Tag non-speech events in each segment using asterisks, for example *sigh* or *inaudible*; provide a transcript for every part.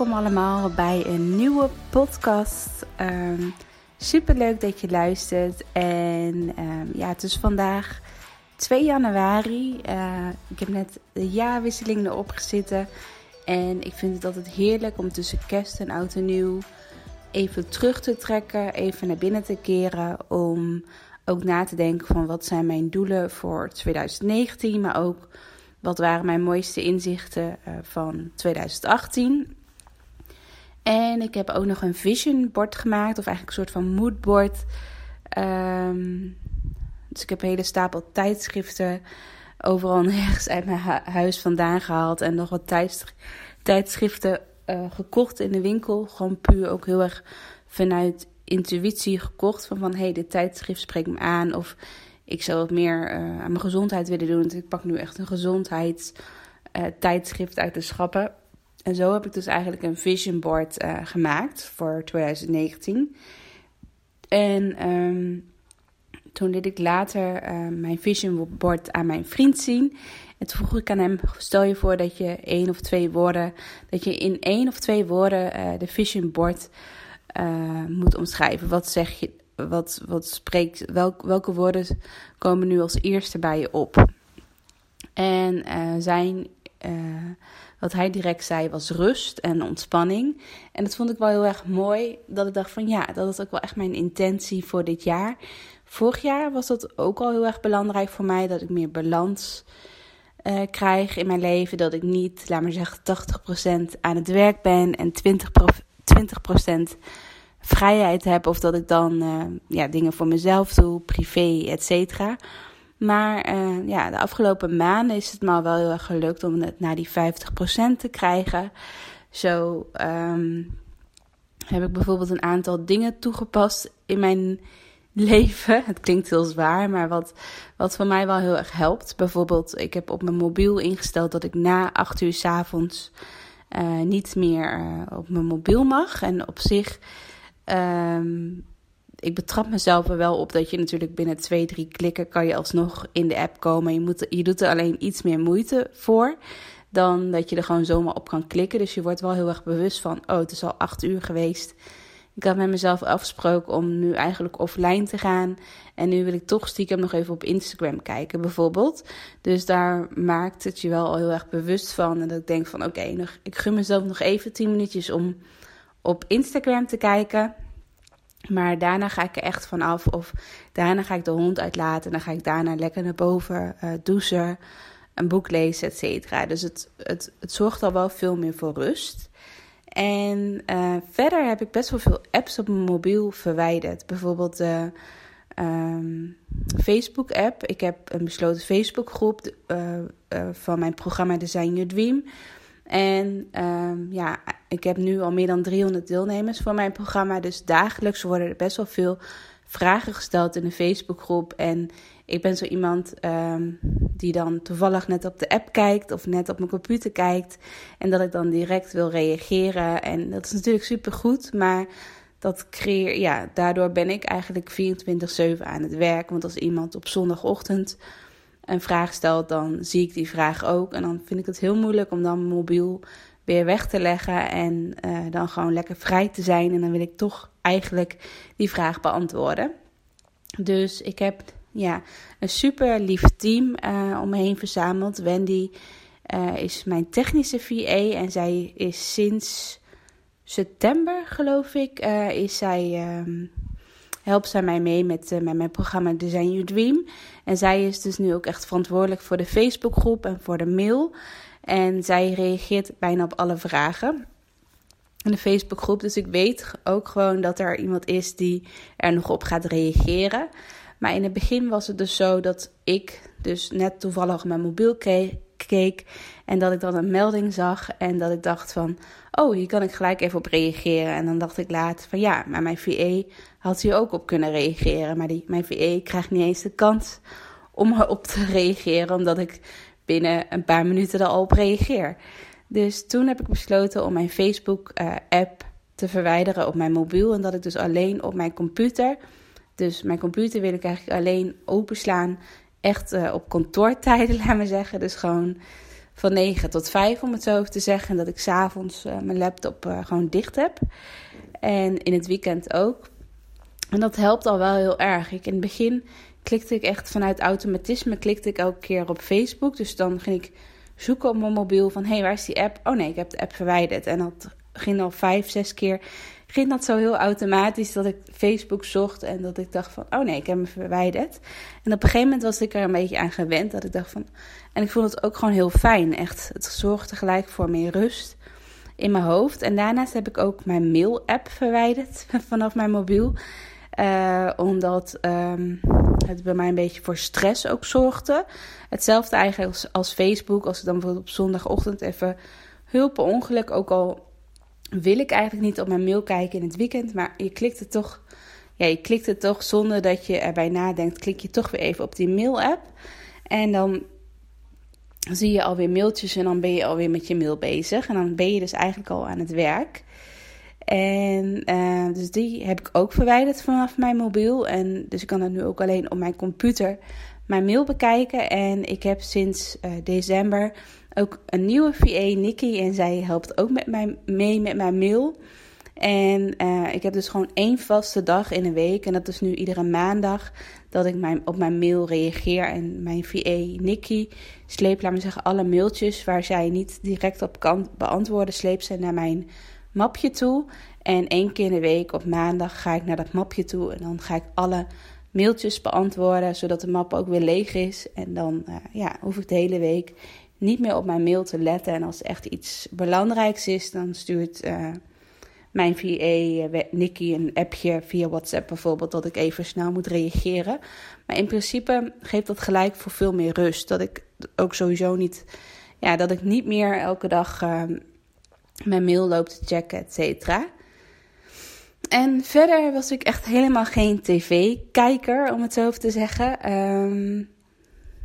welkom allemaal bij een nieuwe podcast. Um, Super leuk dat je luistert. En um, ja, het is vandaag 2 januari. Uh, ik heb net de jaarwisseling erop gezitten. En ik vind het altijd heerlijk om tussen kerst en oud en nieuw even terug te trekken, even naar binnen te keren. Om ook na te denken van wat zijn mijn doelen voor 2019, maar ook wat waren mijn mooiste inzichten uh, van 2018. En ik heb ook nog een vision board gemaakt, of eigenlijk een soort van moodboard. Um, dus ik heb een hele stapel tijdschriften overal *laughs* nergens uit mijn huis vandaan gehaald. En nog wat tijdschriften uh, gekocht in de winkel. Gewoon puur ook heel erg vanuit intuïtie gekocht. Van van, hé, hey, dit tijdschrift spreekt me aan. Of ik zou wat meer uh, aan mijn gezondheid willen doen. Want ik pak nu echt een gezondheidstijdschrift uh, uit de schappen. En zo heb ik dus eigenlijk een vision board uh, gemaakt voor 2019. En um, toen liet ik later uh, mijn vision board aan mijn vriend zien. En toen vroeg ik aan hem: stel je voor dat je één of twee woorden, dat je in één of twee woorden uh, de vision board moet omschrijven. Wat zeg je? Wat, wat spreekt, welk, welke woorden komen nu als eerste bij je op? En zijn wat hij direct zei was rust en ontspanning. En dat vond ik wel heel erg mooi. Dat ik dacht van ja, dat is ook wel echt mijn intentie voor dit jaar. Vorig jaar was dat ook al heel erg belangrijk voor mij. Dat ik meer balans uh, krijg in mijn leven. Dat ik niet, laat maar zeggen, 80% aan het werk ben en 20%, 20% vrijheid heb. Of dat ik dan uh, ja, dingen voor mezelf doe, privé, et cetera. Maar uh, ja, de afgelopen maanden is het me wel heel erg gelukt om het naar die 50% te krijgen. Zo um, heb ik bijvoorbeeld een aantal dingen toegepast in mijn *laughs* leven. Het klinkt heel zwaar, maar wat, wat voor mij wel heel erg helpt. Bijvoorbeeld, ik heb op mijn mobiel ingesteld dat ik na 8 uur s avonds uh, niet meer uh, op mijn mobiel mag. En op zich um, ik betrap mezelf er wel op dat je natuurlijk binnen twee, drie klikken kan je alsnog in de app komen. Je, moet, je doet er alleen iets meer moeite voor dan dat je er gewoon zomaar op kan klikken. Dus je wordt wel heel erg bewust van, oh, het is al acht uur geweest. Ik had met mezelf afgesproken om nu eigenlijk offline te gaan. En nu wil ik toch stiekem nog even op Instagram kijken, bijvoorbeeld. Dus daar maakt het je wel al heel erg bewust van. En dat ik denk van, oké, ik gun mezelf nog even tien minuutjes om op Instagram te kijken. Maar daarna ga ik er echt van af. Of daarna ga ik de hond uitlaten. En dan ga ik daarna lekker naar boven uh, douchen. Een boek lezen, et cetera. Dus het, het, het zorgt al wel veel meer voor rust. En uh, verder heb ik best wel veel apps op mijn mobiel verwijderd. Bijvoorbeeld de um, Facebook-app. Ik heb een besloten Facebook-groep uh, van mijn programma Design Your Dream. En um, ja, ik heb nu al meer dan 300 deelnemers voor mijn programma. Dus dagelijks worden er best wel veel vragen gesteld in de Facebookgroep. En ik ben zo iemand um, die dan toevallig net op de app kijkt of net op mijn computer kijkt. En dat ik dan direct wil reageren. En dat is natuurlijk super goed. Maar dat creëer, ja, daardoor ben ik eigenlijk 24-7 aan het werk. Want als iemand op zondagochtend een vraag stelt, dan zie ik die vraag ook. En dan vind ik het heel moeilijk om dan mobiel weer weg te leggen en uh, dan gewoon lekker vrij te zijn. En dan wil ik toch eigenlijk die vraag beantwoorden. Dus ik heb ja, een super lief team uh, om me heen verzameld. Wendy uh, is mijn technische VA en zij is sinds september, geloof ik, is zij. Um, helpt zij mij mee met, met mijn programma Design Your Dream. En zij is dus nu ook echt verantwoordelijk voor de Facebookgroep en voor de mail. En zij reageert bijna op alle vragen in de Facebookgroep. Dus ik weet ook gewoon dat er iemand is die er nog op gaat reageren. Maar in het begin was het dus zo dat ik dus net toevallig mijn mobiel keek. En dat ik dan een melding zag. En dat ik dacht van, oh, hier kan ik gelijk even op reageren. En dan dacht ik later van, ja, maar mijn VE had hier ook op kunnen reageren. Maar die, mijn VE krijgt niet eens de kans om erop te *laughs* reageren. Omdat ik binnen een paar minuten al op reageer. Dus toen heb ik besloten om mijn Facebook-app te verwijderen op mijn mobiel. En dat ik dus alleen op mijn computer. Dus mijn computer wil ik eigenlijk alleen openslaan. Echt uh, op kantoortijden, *laughs* laat me zeggen. Dus gewoon van 9 tot 5, om het zo te zeggen. En dat ik s'avonds uh, mijn laptop gewoon dicht heb. En in het weekend ook. En dat helpt al wel heel erg. Ik, in het begin klikte ik echt vanuit automatisme, klikte ik elke keer op Facebook. Dus dan ging ik zoeken op mijn mobiel van, hé, hey, waar is die app? Oh nee, ik heb de app verwijderd. En dat ging al vijf, zes keer, ging dat zo heel automatisch dat ik Facebook zocht en dat ik dacht van, oh nee, ik heb hem verwijderd. En op een gegeven moment was ik er een beetje aan gewend, dat ik dacht van, en ik vond het ook gewoon heel fijn, echt. Het zorgde gelijk voor meer rust in mijn hoofd. En daarnaast heb ik ook mijn mail-app verwijderd *laughs* vanaf mijn mobiel. Uh, omdat um, het bij mij een beetje voor stress ook zorgde. Hetzelfde eigenlijk als, als Facebook. Als ik dan bijvoorbeeld op zondagochtend even hulp ongeluk. Ook al wil ik eigenlijk niet op mijn mail kijken in het weekend. Maar je klikt het toch. Ja, je klikt het toch zonder dat je erbij nadenkt. Klik je toch weer even op die mail-app. En dan zie je alweer mailtjes en dan ben je alweer met je mail bezig. En dan ben je dus eigenlijk al aan het werk. En uh, dus die heb ik ook verwijderd vanaf mijn mobiel. En dus ik kan het nu ook alleen op mijn computer mijn mail bekijken. En ik heb sinds uh, december ook een nieuwe VA, Nikki. En zij helpt ook met mij mee met mijn mail. En uh, ik heb dus gewoon één vaste dag in een week. En dat is nu iedere maandag dat ik mijn, op mijn mail reageer. En mijn VA, Nikki, sleept, laat me zeggen, alle mailtjes waar zij niet direct op kan beantwoorden, sleept ze naar mijn mapje toe. En één keer in de week op maandag ga ik naar dat mapje toe. En dan ga ik alle mailtjes beantwoorden, zodat de map ook weer leeg is. En dan uh, ja, hoef ik de hele week niet meer op mijn mail te letten. En als echt iets belangrijks is, dan stuurt uh, mijn VA, uh, Nikki, een appje via WhatsApp bijvoorbeeld, dat ik even snel moet reageren. Maar in principe geeft dat gelijk voor veel meer rust. Dat ik ook sowieso niet, ja, dat ik niet meer elke dag ehm, mijn mail loopt te checken, et cetera. En verder was ik echt helemaal geen tv-kijker, om het zo te zeggen. Um,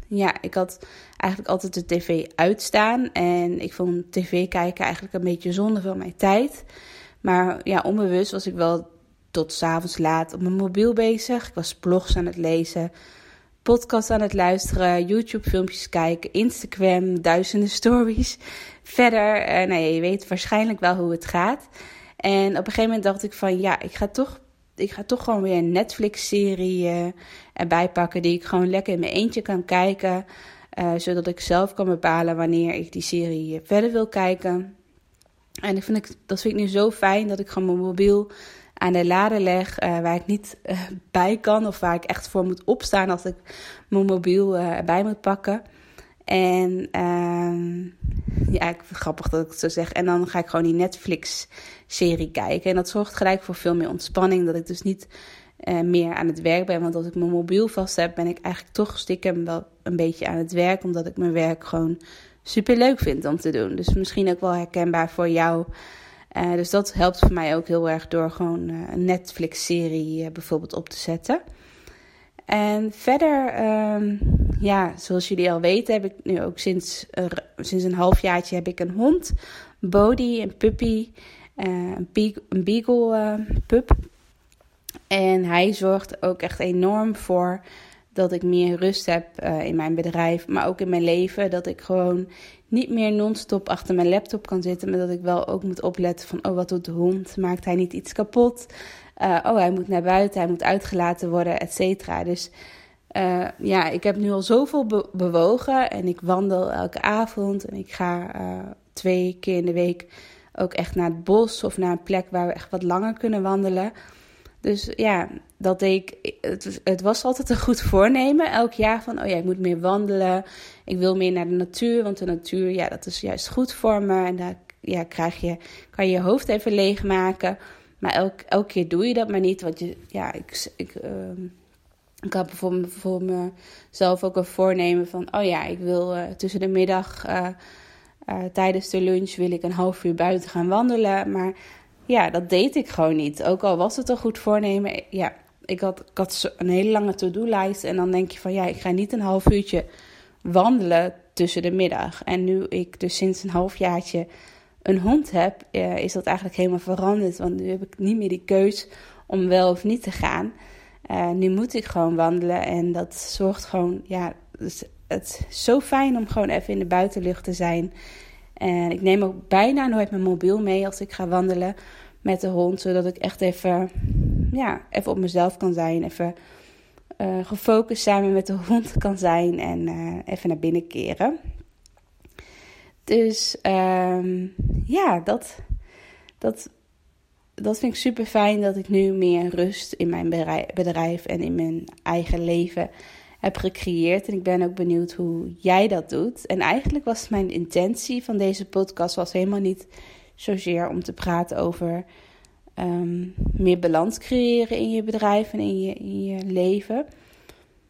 ja, ik had eigenlijk altijd de tv uitstaan. En ik vond tv kijken eigenlijk een beetje zonde van mijn tijd. Maar ja, onbewust was ik wel tot s'avonds laat op mijn mobiel bezig. Ik was blogs aan het lezen, podcasts aan het luisteren, YouTube-filmpjes kijken, Instagram, duizenden stories. Verder, uh, nou je weet waarschijnlijk wel hoe het gaat. En op een gegeven moment dacht ik van ja, ik ga toch, ik ga toch gewoon weer een Netflix-serie uh, erbij pakken die ik gewoon lekker in mijn eentje kan kijken. Uh, zodat ik zelf kan bepalen wanneer ik die serie verder wil kijken. En ik vind ik, dat vind ik nu zo fijn dat ik gewoon mijn mobiel aan de lade leg waar ik niet bij kan of waar ik echt voor moet opstaan als ik mijn mobiel erbij moet pakken. En ehm, ja, ik vind het grappig dat ik het zo zeg. En dan ga ik gewoon die Netflix-serie kijken. En dat zorgt gelijk voor veel meer ontspanning. Dat ik dus niet uh, meer aan het werk ben. Want als ik mijn mobiel vast heb, ben ik eigenlijk toch stiekem wel een beetje aan het werk. Omdat ik mijn werk gewoon super leuk vind om te doen. Dus misschien ook wel herkenbaar voor jou. Uh, dus dat helpt voor mij ook heel erg door gewoon uh, een Netflix-serie bijvoorbeeld op te zetten. En verder, um, ja, zoals jullie al weten, heb ik nu ook sinds, sinds een halfjaartje heb ik een hond. Bodie, een puppy, uh, een, beagle, een beagle uh, pup. En hij zorgt ook echt enorm voor dat ik meer rust heb in mijn bedrijf, maar ook in mijn leven. Dat ik gewoon niet meer non-stop achter mijn laptop kan zitten, maar dat ik wel ook moet opletten van, oh wat doet de hond? Maakt hij niet iets kapot? Uh, oh, hij moet naar buiten, hij moet uitgelaten worden, et cetera. Dus uh, ja, ik heb nu al zoveel be bewogen en ik wandel elke avond en ik ga uh, twee keer in de week ook echt naar het bos of naar een plek waar we echt wat langer kunnen wandelen. Dus ja, dat ik. Het, het, was altijd een goed voornemen elk jaar van, oh ja, ik moet meer wandelen. Ik wil meer naar de natuur, want de natuur, ja, dat is juist goed voor me. En daar ja, krijg je, kan je je hoofd even leegmaken. Maar elk, elke keer doe je dat maar niet. Want je, ja, ik, ik, uh, ik had bijvoorbeeld voor mezelf ook een voornemen van: oh ja, ik wil uh, tussen de middag, uh, tijdens de lunch, wil ik een half uur buiten gaan wandelen. Maar ja, dat deed ik gewoon niet. Ook al was het een goed voornemen. Ja, ik had, ik had een hele lange to-do-lijst. En dan denk je van: ja, ik ga niet een half uurtje wandelen tussen de middag. En nu ik dus sinds een halfjaartje een hond heb, uh, is dat eigenlijk helemaal veranderd. Want nu heb ik niet meer die keus om wel of niet te gaan. Uh, nu moet ik gewoon wandelen en dat zorgt gewoon, ja, het zo fijn om gewoon even in de buitenlucht te zijn. En ik neem ook bijna nooit mijn mobiel mee als ik ga wandelen met de hond. Zodat ik echt even, ja, even op mezelf kan zijn. Even uh, gefocust samen met de hond kan zijn. En even naar binnen keren. Dus um, ja, dat, dat, dat vind ik super fijn dat ik nu meer rust in mijn bedrijf en in mijn eigen leven heb gecreëerd. En ik ben ook benieuwd hoe jij dat doet. En eigenlijk was mijn intentie van deze podcast was helemaal niet zozeer om te praten over um, meer balans creëren in je bedrijf en in je, in je leven.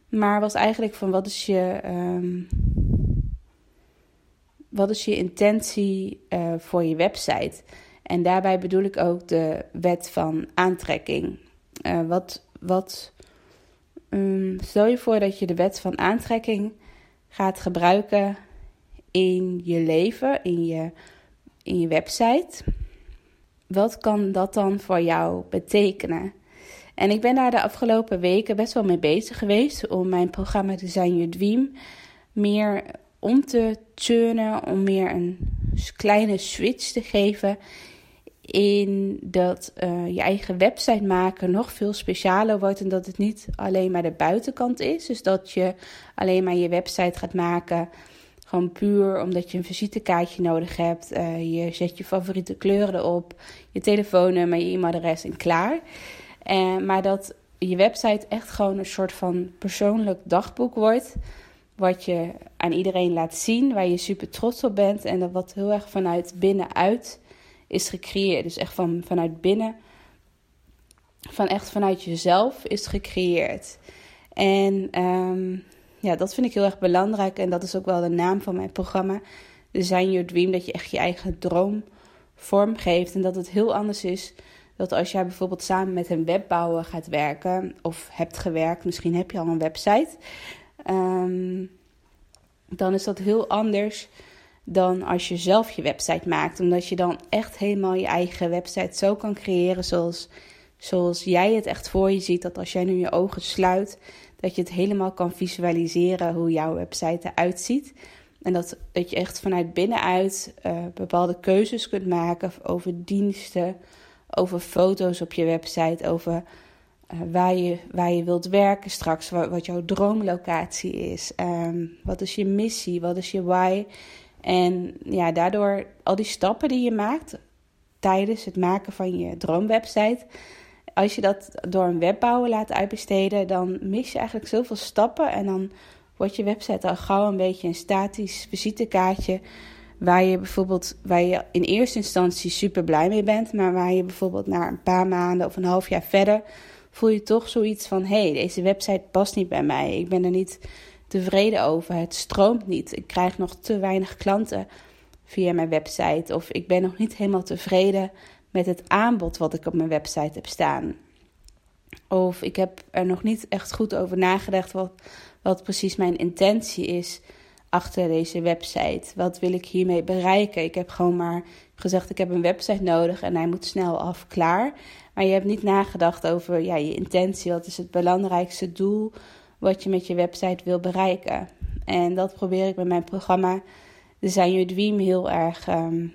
Maar was eigenlijk van wat is je, um, wat is je intentie uh, voor je website? En daarbij bedoel ik ook de wet van aantrekking. Uh, wat, wat um, stel je voor dat je de wet van aantrekking gaat gebruiken in je leven, in je, in je website. Wat kan dat dan voor jou betekenen? En ik ben daar de afgelopen weken best wel mee bezig geweest om mijn programma Design Your Dream meer om te turnen, om meer een kleine switch te geven in dat uh, je eigen website maken nog veel specialer wordt en dat het niet alleen maar de buitenkant is. Dus dat je alleen maar je website gaat maken, gewoon puur omdat je een visitekaartje nodig hebt. Uh, je zet je favoriete kleuren erop, je telefoonnummer, je e-mailadres en klaar. Uh, maar dat je website echt gewoon een soort van persoonlijk dagboek wordt. Wat je aan iedereen laat zien, waar je super trots op bent. En dat wat heel erg vanuit binnenuit is gecreëerd. Dus echt van, vanuit binnen, van echt vanuit jezelf is gecreëerd. En um, ja, dat vind ik heel erg belangrijk. En dat is ook wel de naam van mijn programma. Design Your Dream. Dat je echt je eigen droom vormgeeft. En dat het heel anders is dat als jij bijvoorbeeld samen met een webbouwer gaat werken. Of hebt gewerkt, misschien heb je al een website. Um, dan is dat heel anders dan als je zelf je website maakt. Omdat je dan echt helemaal je eigen website zo kan creëren zoals, zoals jij het echt voor je ziet. Dat als jij nu je ogen sluit, dat je het helemaal kan visualiseren hoe jouw website eruit ziet. En dat, dat je echt vanuit binnenuit uh, bepaalde keuzes kunt maken over diensten, over foto's op je website, over waar, je, waar je wilt werken straks, wat, jouw droomlocatie is, um, wat is je missie, wat is je why. En ja, daardoor al die stappen die je maakt tijdens het maken van je droomwebsite. Als je dat door een webbouwer laat uitbesteden, dan mis je eigenlijk zoveel stappen. En dan wordt je website al gauw een beetje een statisch visitekaartje. Waar je bijvoorbeeld, waar je in eerste instantie super blij mee bent. Maar waar je bijvoorbeeld na een paar maanden of een half jaar verder voel je toch zoiets van: hé, hey, deze website past niet bij mij. Ik ben er niet tevreden over. Het stroomt niet. Ik krijg nog te weinig klanten via mijn website. Of ik ben nog niet helemaal tevreden met het aanbod wat ik op mijn website heb staan. Of ik heb er nog niet echt goed over nagedacht wat, wat precies mijn intentie is achter deze website. Wat wil ik hiermee bereiken? Ik heb gewoon maar gezegd: ik heb een website nodig en hij moet snel af, klaar. Maar je hebt niet nagedacht over ja, je intentie. Wat is het belangrijkste doel wat je met je website wil bereiken. En dat probeer ik met mijn programma Design Your Dream heel erg um,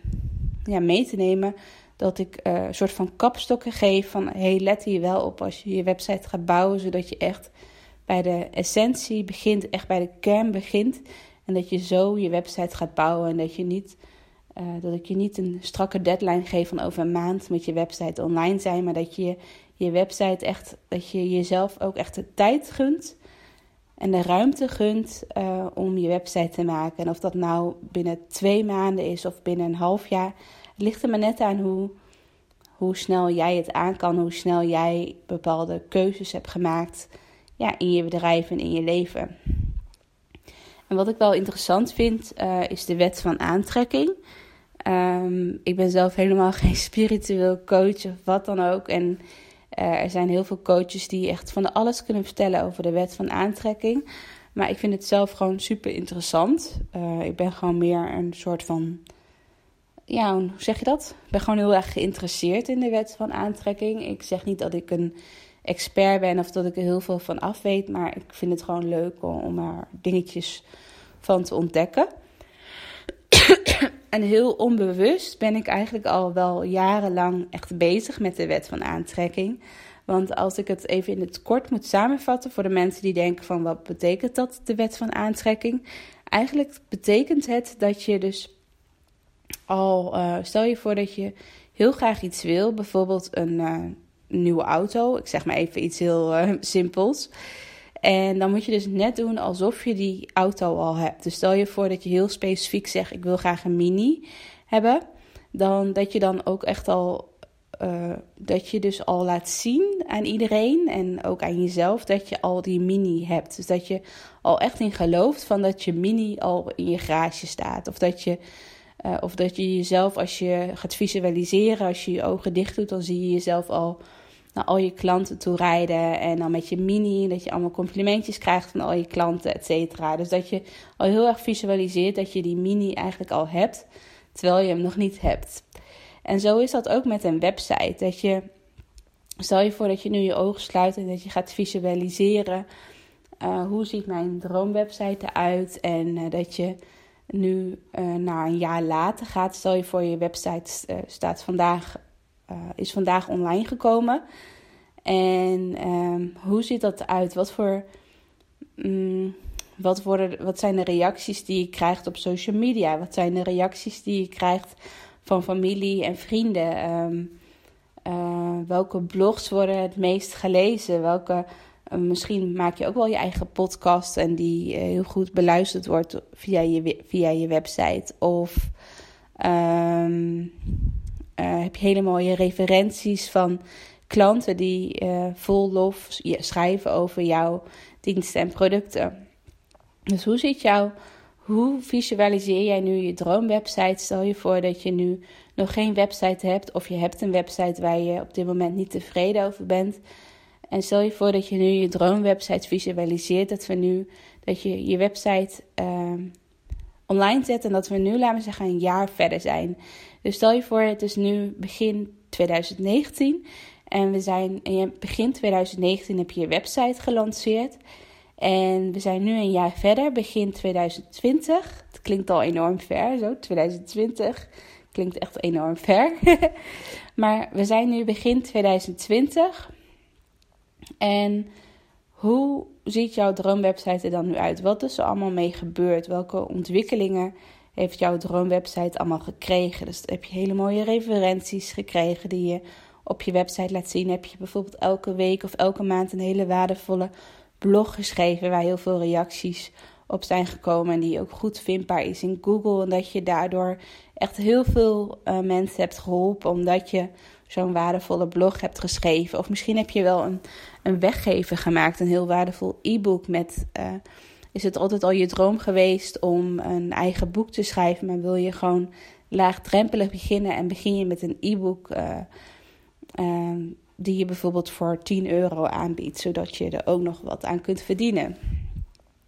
ja, mee te nemen. Dat ik uh, een soort van kapstokken geef van hey, let hier wel op als je je website gaat bouwen, zodat je echt bij de essentie begint, echt bij de kern begint. En dat je zo je website gaat bouwen en dat je niet uh, dat ik je niet een strakke deadline geef van over een maand met je website online zijn, maar dat je je website echt, dat je jezelf ook echt de tijd gunt en de ruimte gunt uh, om je website te maken. En of dat nou binnen twee maanden is of binnen een half jaar, het ligt er maar net aan hoe, hoe snel jij het aan kan, hoe snel jij bepaalde keuzes hebt gemaakt ja, in je bedrijf en in je leven. En wat ik wel interessant vind, uh, is de wet van aantrekking. Um, ik ben zelf helemaal *laughs* geen spiritueel coach of wat dan ook. En uh, er zijn heel veel coaches die echt van alles kunnen vertellen over de wet van aantrekking. Maar ik vind het zelf gewoon super interessant. Uh, ik ben gewoon meer een soort van. Ja, hoe zeg je dat? Ik ben gewoon heel erg geïnteresseerd in de wet van aantrekking. Ik zeg niet dat ik een expert ben of dat ik er heel veel van af weet. Maar ik vind het gewoon leuk om, er dingetjes van te ontdekken. en heel onbewust ben ik eigenlijk al wel jarenlang echt bezig met de wet van aantrekking. Want als ik het even in het kort moet samenvatten voor de mensen die denken van wat betekent dat, de wet van aantrekking? Eigenlijk betekent het dat je dus al, uh, stel je voor dat je heel graag iets wil, bijvoorbeeld een uh, nieuwe auto, ik zeg maar even iets heel uh, simpels. En dan moet je dus net doen alsof je die auto al hebt. Dus stel je voor dat je heel specifiek zegt: Ik wil graag een mini hebben. Dan dat je dan ook echt al. Uh, dat je dus al laat zien aan iedereen en ook aan jezelf dat je al die mini hebt. Dus dat je al echt in gelooft van dat je mini al in je garage staat. Of dat je, uh, of dat je jezelf, als je gaat visualiseren, als je je ogen dicht doet, dan zie je jezelf al al je klanten toe rijden. En dan met je mini, dat je allemaal complimentjes krijgt van al je klanten, et cetera. Dus dat je al heel erg visualiseert dat je die mini eigenlijk al hebt, terwijl je hem nog niet hebt. En zo is dat ook met een website. Dat je, stel je voor dat je nu je ogen sluit en dat je gaat visualiseren. Uh, hoe ziet mijn droomwebsite eruit? En uh, dat je nu uh, na een jaar later gaat. Stel je voor je website staat vandaag uh, is vandaag online gekomen. En um, hoe ziet dat eruit? Wat voor. Um, wat, worden, wat zijn de reacties die je krijgt op social media? Wat zijn de reacties die je krijgt van familie en vrienden? Um, uh, welke blogs worden het meest gelezen? Welke, uh, misschien maak je ook wel je eigen podcast en die heel goed beluisterd wordt via je, via je website. Of uh, heb je hele mooie referenties van klanten die uh, vol lof schrijven over jouw diensten en producten. Dus hoe ziet jouw, hoe visualiseer jij nu je droomwebsite? Stel je voor dat je nu nog geen website hebt of je hebt een website waar je op dit moment niet tevreden over bent. En stel je voor dat je nu je droomwebsite visualiseert, dat we nu dat je je website uh, online zet en dat we nu, laten we zeggen, een jaar verder zijn. Dus stel je voor, het is nu begin 2019 en we zijn in begin 2019 heb je je website gelanceerd. En we zijn nu een jaar verder, begin 2020. Het klinkt al enorm ver, zo 2020 klinkt echt enorm ver. *laughs* maar we zijn nu begin 2020. En hoe ziet jouw droomwebsite er dan nu uit? Wat is er allemaal mee gebeurd? Welke ontwikkelingen heeft jouw droomwebsite allemaal gekregen? Dus heb je hele mooie referenties gekregen die je op je website laat zien. Heb je bijvoorbeeld elke week of elke maand een hele waardevolle blog geschreven waar heel veel reacties op zijn gekomen en die ook goed vindbaar is in Google. En dat je daardoor echt heel veel uh, mensen hebt geholpen omdat je zo'n waardevolle blog hebt geschreven. Of misschien heb je wel een, een weggever gemaakt, een heel waardevol e-book met. Uh, is het altijd al je droom geweest om een eigen boek te schrijven, maar wil je gewoon laagdrempelig beginnen en begin je met een e-book uh, uh, die je bijvoorbeeld voor 10 euro aanbiedt, zodat je er ook nog wat aan kunt verdienen.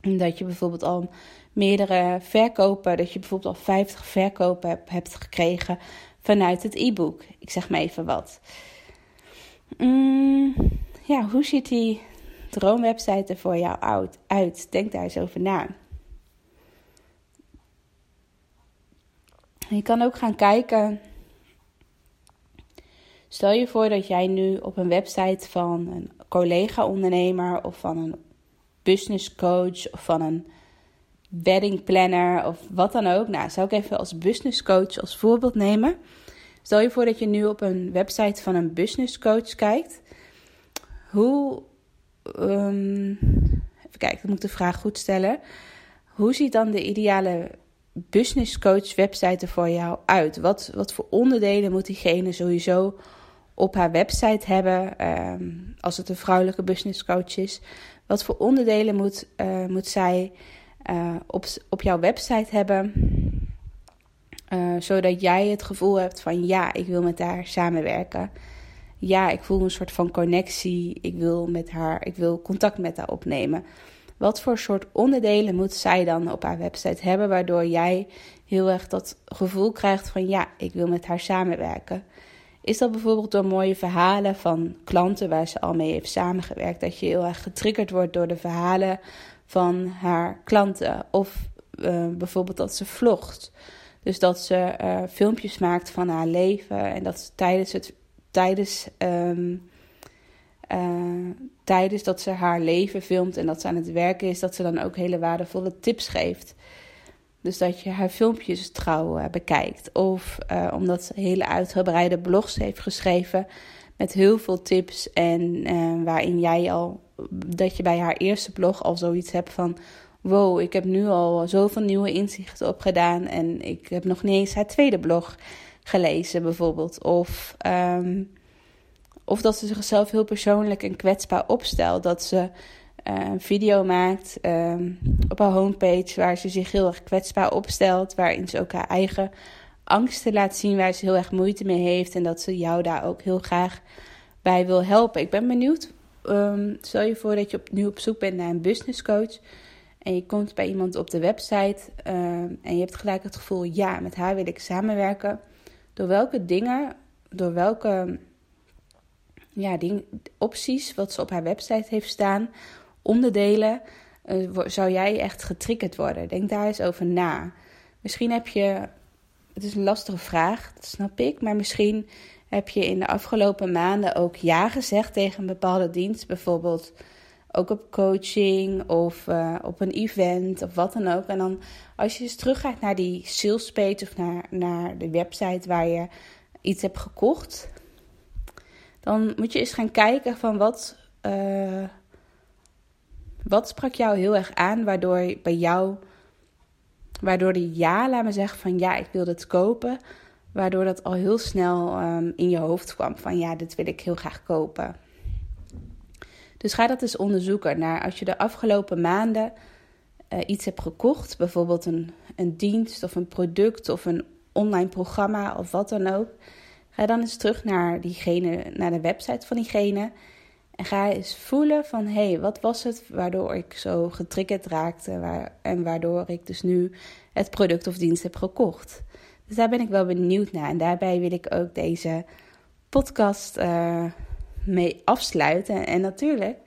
Dat je bijvoorbeeld al meerdere verkopen, dat je bijvoorbeeld al 50 verkopen hebt, gekregen vanuit het e-book. Ik zeg maar even wat. Mm, ja, hoe ziet die droomwebsite er voor jou uit? Denk daar eens over na. Je kan ook gaan kijken. Stel je voor dat jij nu op een website van een collega-ondernemer of van een business coach of van een wedding planner of wat dan ook. Nou, zou ik even als business coach als voorbeeld nemen. Stel je voor dat je nu op een website van een business coach kijkt. Hoe. Um, even kijken, ik moet de vraag goed stellen. Hoe ziet dan de ideale business coach website voor jou uit? Wat, wat voor onderdelen moet diegene sowieso op haar website hebben? Um, als het een vrouwelijke business coach is. Wat voor onderdelen moet, uh, moet zij uh, op, op jouw website hebben? Uh, zodat jij het gevoel hebt van ja, ik wil met haar samenwerken. Ja, ik voel een soort van connectie. Ik wil met haar, ik wil contact met haar opnemen. Wat voor soort onderdelen moet zij dan op haar website hebben, waardoor jij heel erg dat gevoel krijgt van ja, ik wil met haar samenwerken? Is dat bijvoorbeeld door mooie verhalen van klanten waar ze al mee heeft samengewerkt, dat je heel erg getriggerd wordt door de verhalen van haar klanten? Of eh, bijvoorbeeld dat ze vlogt. Dus dat ze uh, filmpjes maakt van haar leven en dat ze tijdens het tijdens, um, uh, tijdens dat ze haar leven filmt en dat ze aan het werken is, dat ze dan ook hele waardevolle tips geeft. Dus dat je haar filmpjes trouw uh, bekijkt. Of uh, omdat ze hele uitgebreide blogs heeft geschreven met heel veel tips. En waarin jij al, dat je bij haar eerste blog al zoiets hebt van: wow, ik heb nu al zoveel nieuwe inzichten opgedaan. En ik heb nog niet eens haar tweede blog gelezen, bijvoorbeeld. Of, um, of dat ze zichzelf heel persoonlijk en kwetsbaar opstelt. Dat ze een video maakt um, op haar homepage waar ze zich heel erg kwetsbaar opstelt. Waarin ze ook haar eigen angsten laat zien, waar ze heel erg moeite mee heeft. En dat ze jou daar ook heel graag bij wil helpen. Ik ben benieuwd. Stel je voor dat je op, nu op zoek bent naar een business coach en je komt bij iemand op de website en je hebt gelijk het gevoel, ja, met haar wil ik samenwerken. Door welke dingen, door welke ja, ding, opties wat ze op haar website heeft staan, onderdelen, uh, zou jij echt getriggerd worden? Denk daar eens over na. Misschien heb je, het is een lastige vraag, dat snap ik, maar misschien heb je in de afgelopen maanden ook ja gezegd tegen een bepaalde dienst, bijvoorbeeld ook op coaching of uh, op een event of wat dan ook. En dan als je eens teruggaat naar die sales page of naar, naar de website waar je iets hebt gekocht, dan moet je eens gaan kijken van wat, uh, wat sprak jou heel erg aan, waardoor bij jou, waardoor die ja, laat me zeggen van ja, ik wil het kopen, waardoor dat al heel snel um, in je hoofd kwam van ja, dit wil ik heel graag kopen. Dus ga dat eens onderzoeken naar als je de afgelopen maanden uh, iets hebt gekocht, bijvoorbeeld een, een dienst of een product of een online programma of wat dan ook. Ga dan eens terug naar diegene, naar de website van diegene. En ga eens voelen van hé, hey, wat was het waardoor ik zo getriggerd raakte en waardoor ik dus nu het product of dienst heb gekocht. Dus daar ben ik wel benieuwd naar. En daarbij wil ik ook deze podcast uh, mee afsluiten. En natuurlijk,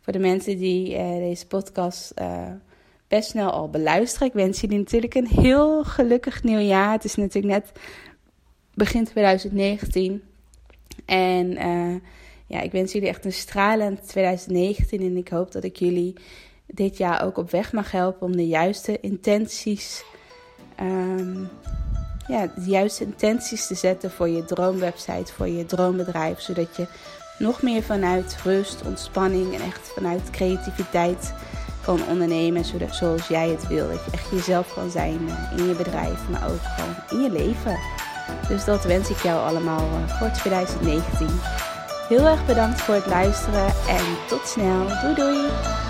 voor de mensen die uh, deze podcast uh, best snel al beluisteren, ik wens jullie natuurlijk een heel gelukkig nieuwjaar. Het is natuurlijk net begin 2019. En uh, ja, ik wens jullie echt een stralend 2019. En ik hoop dat ik jullie dit jaar ook op weg mag helpen om de juiste intenties. Um, ja, de juiste intenties te zetten voor je droomwebsite, voor je droombedrijf. Zodat je nog meer vanuit rust, ontspanning en echt vanuit creativiteit kan ondernemen zoals jij het wil. Dat je echt jezelf kan zijn eh, in je bedrijf, maar ook gewoon in je leven. Dus dat wens ik jou allemaal eh, voor 2019. Heel erg bedankt voor het luisteren en tot snel. Doei doei!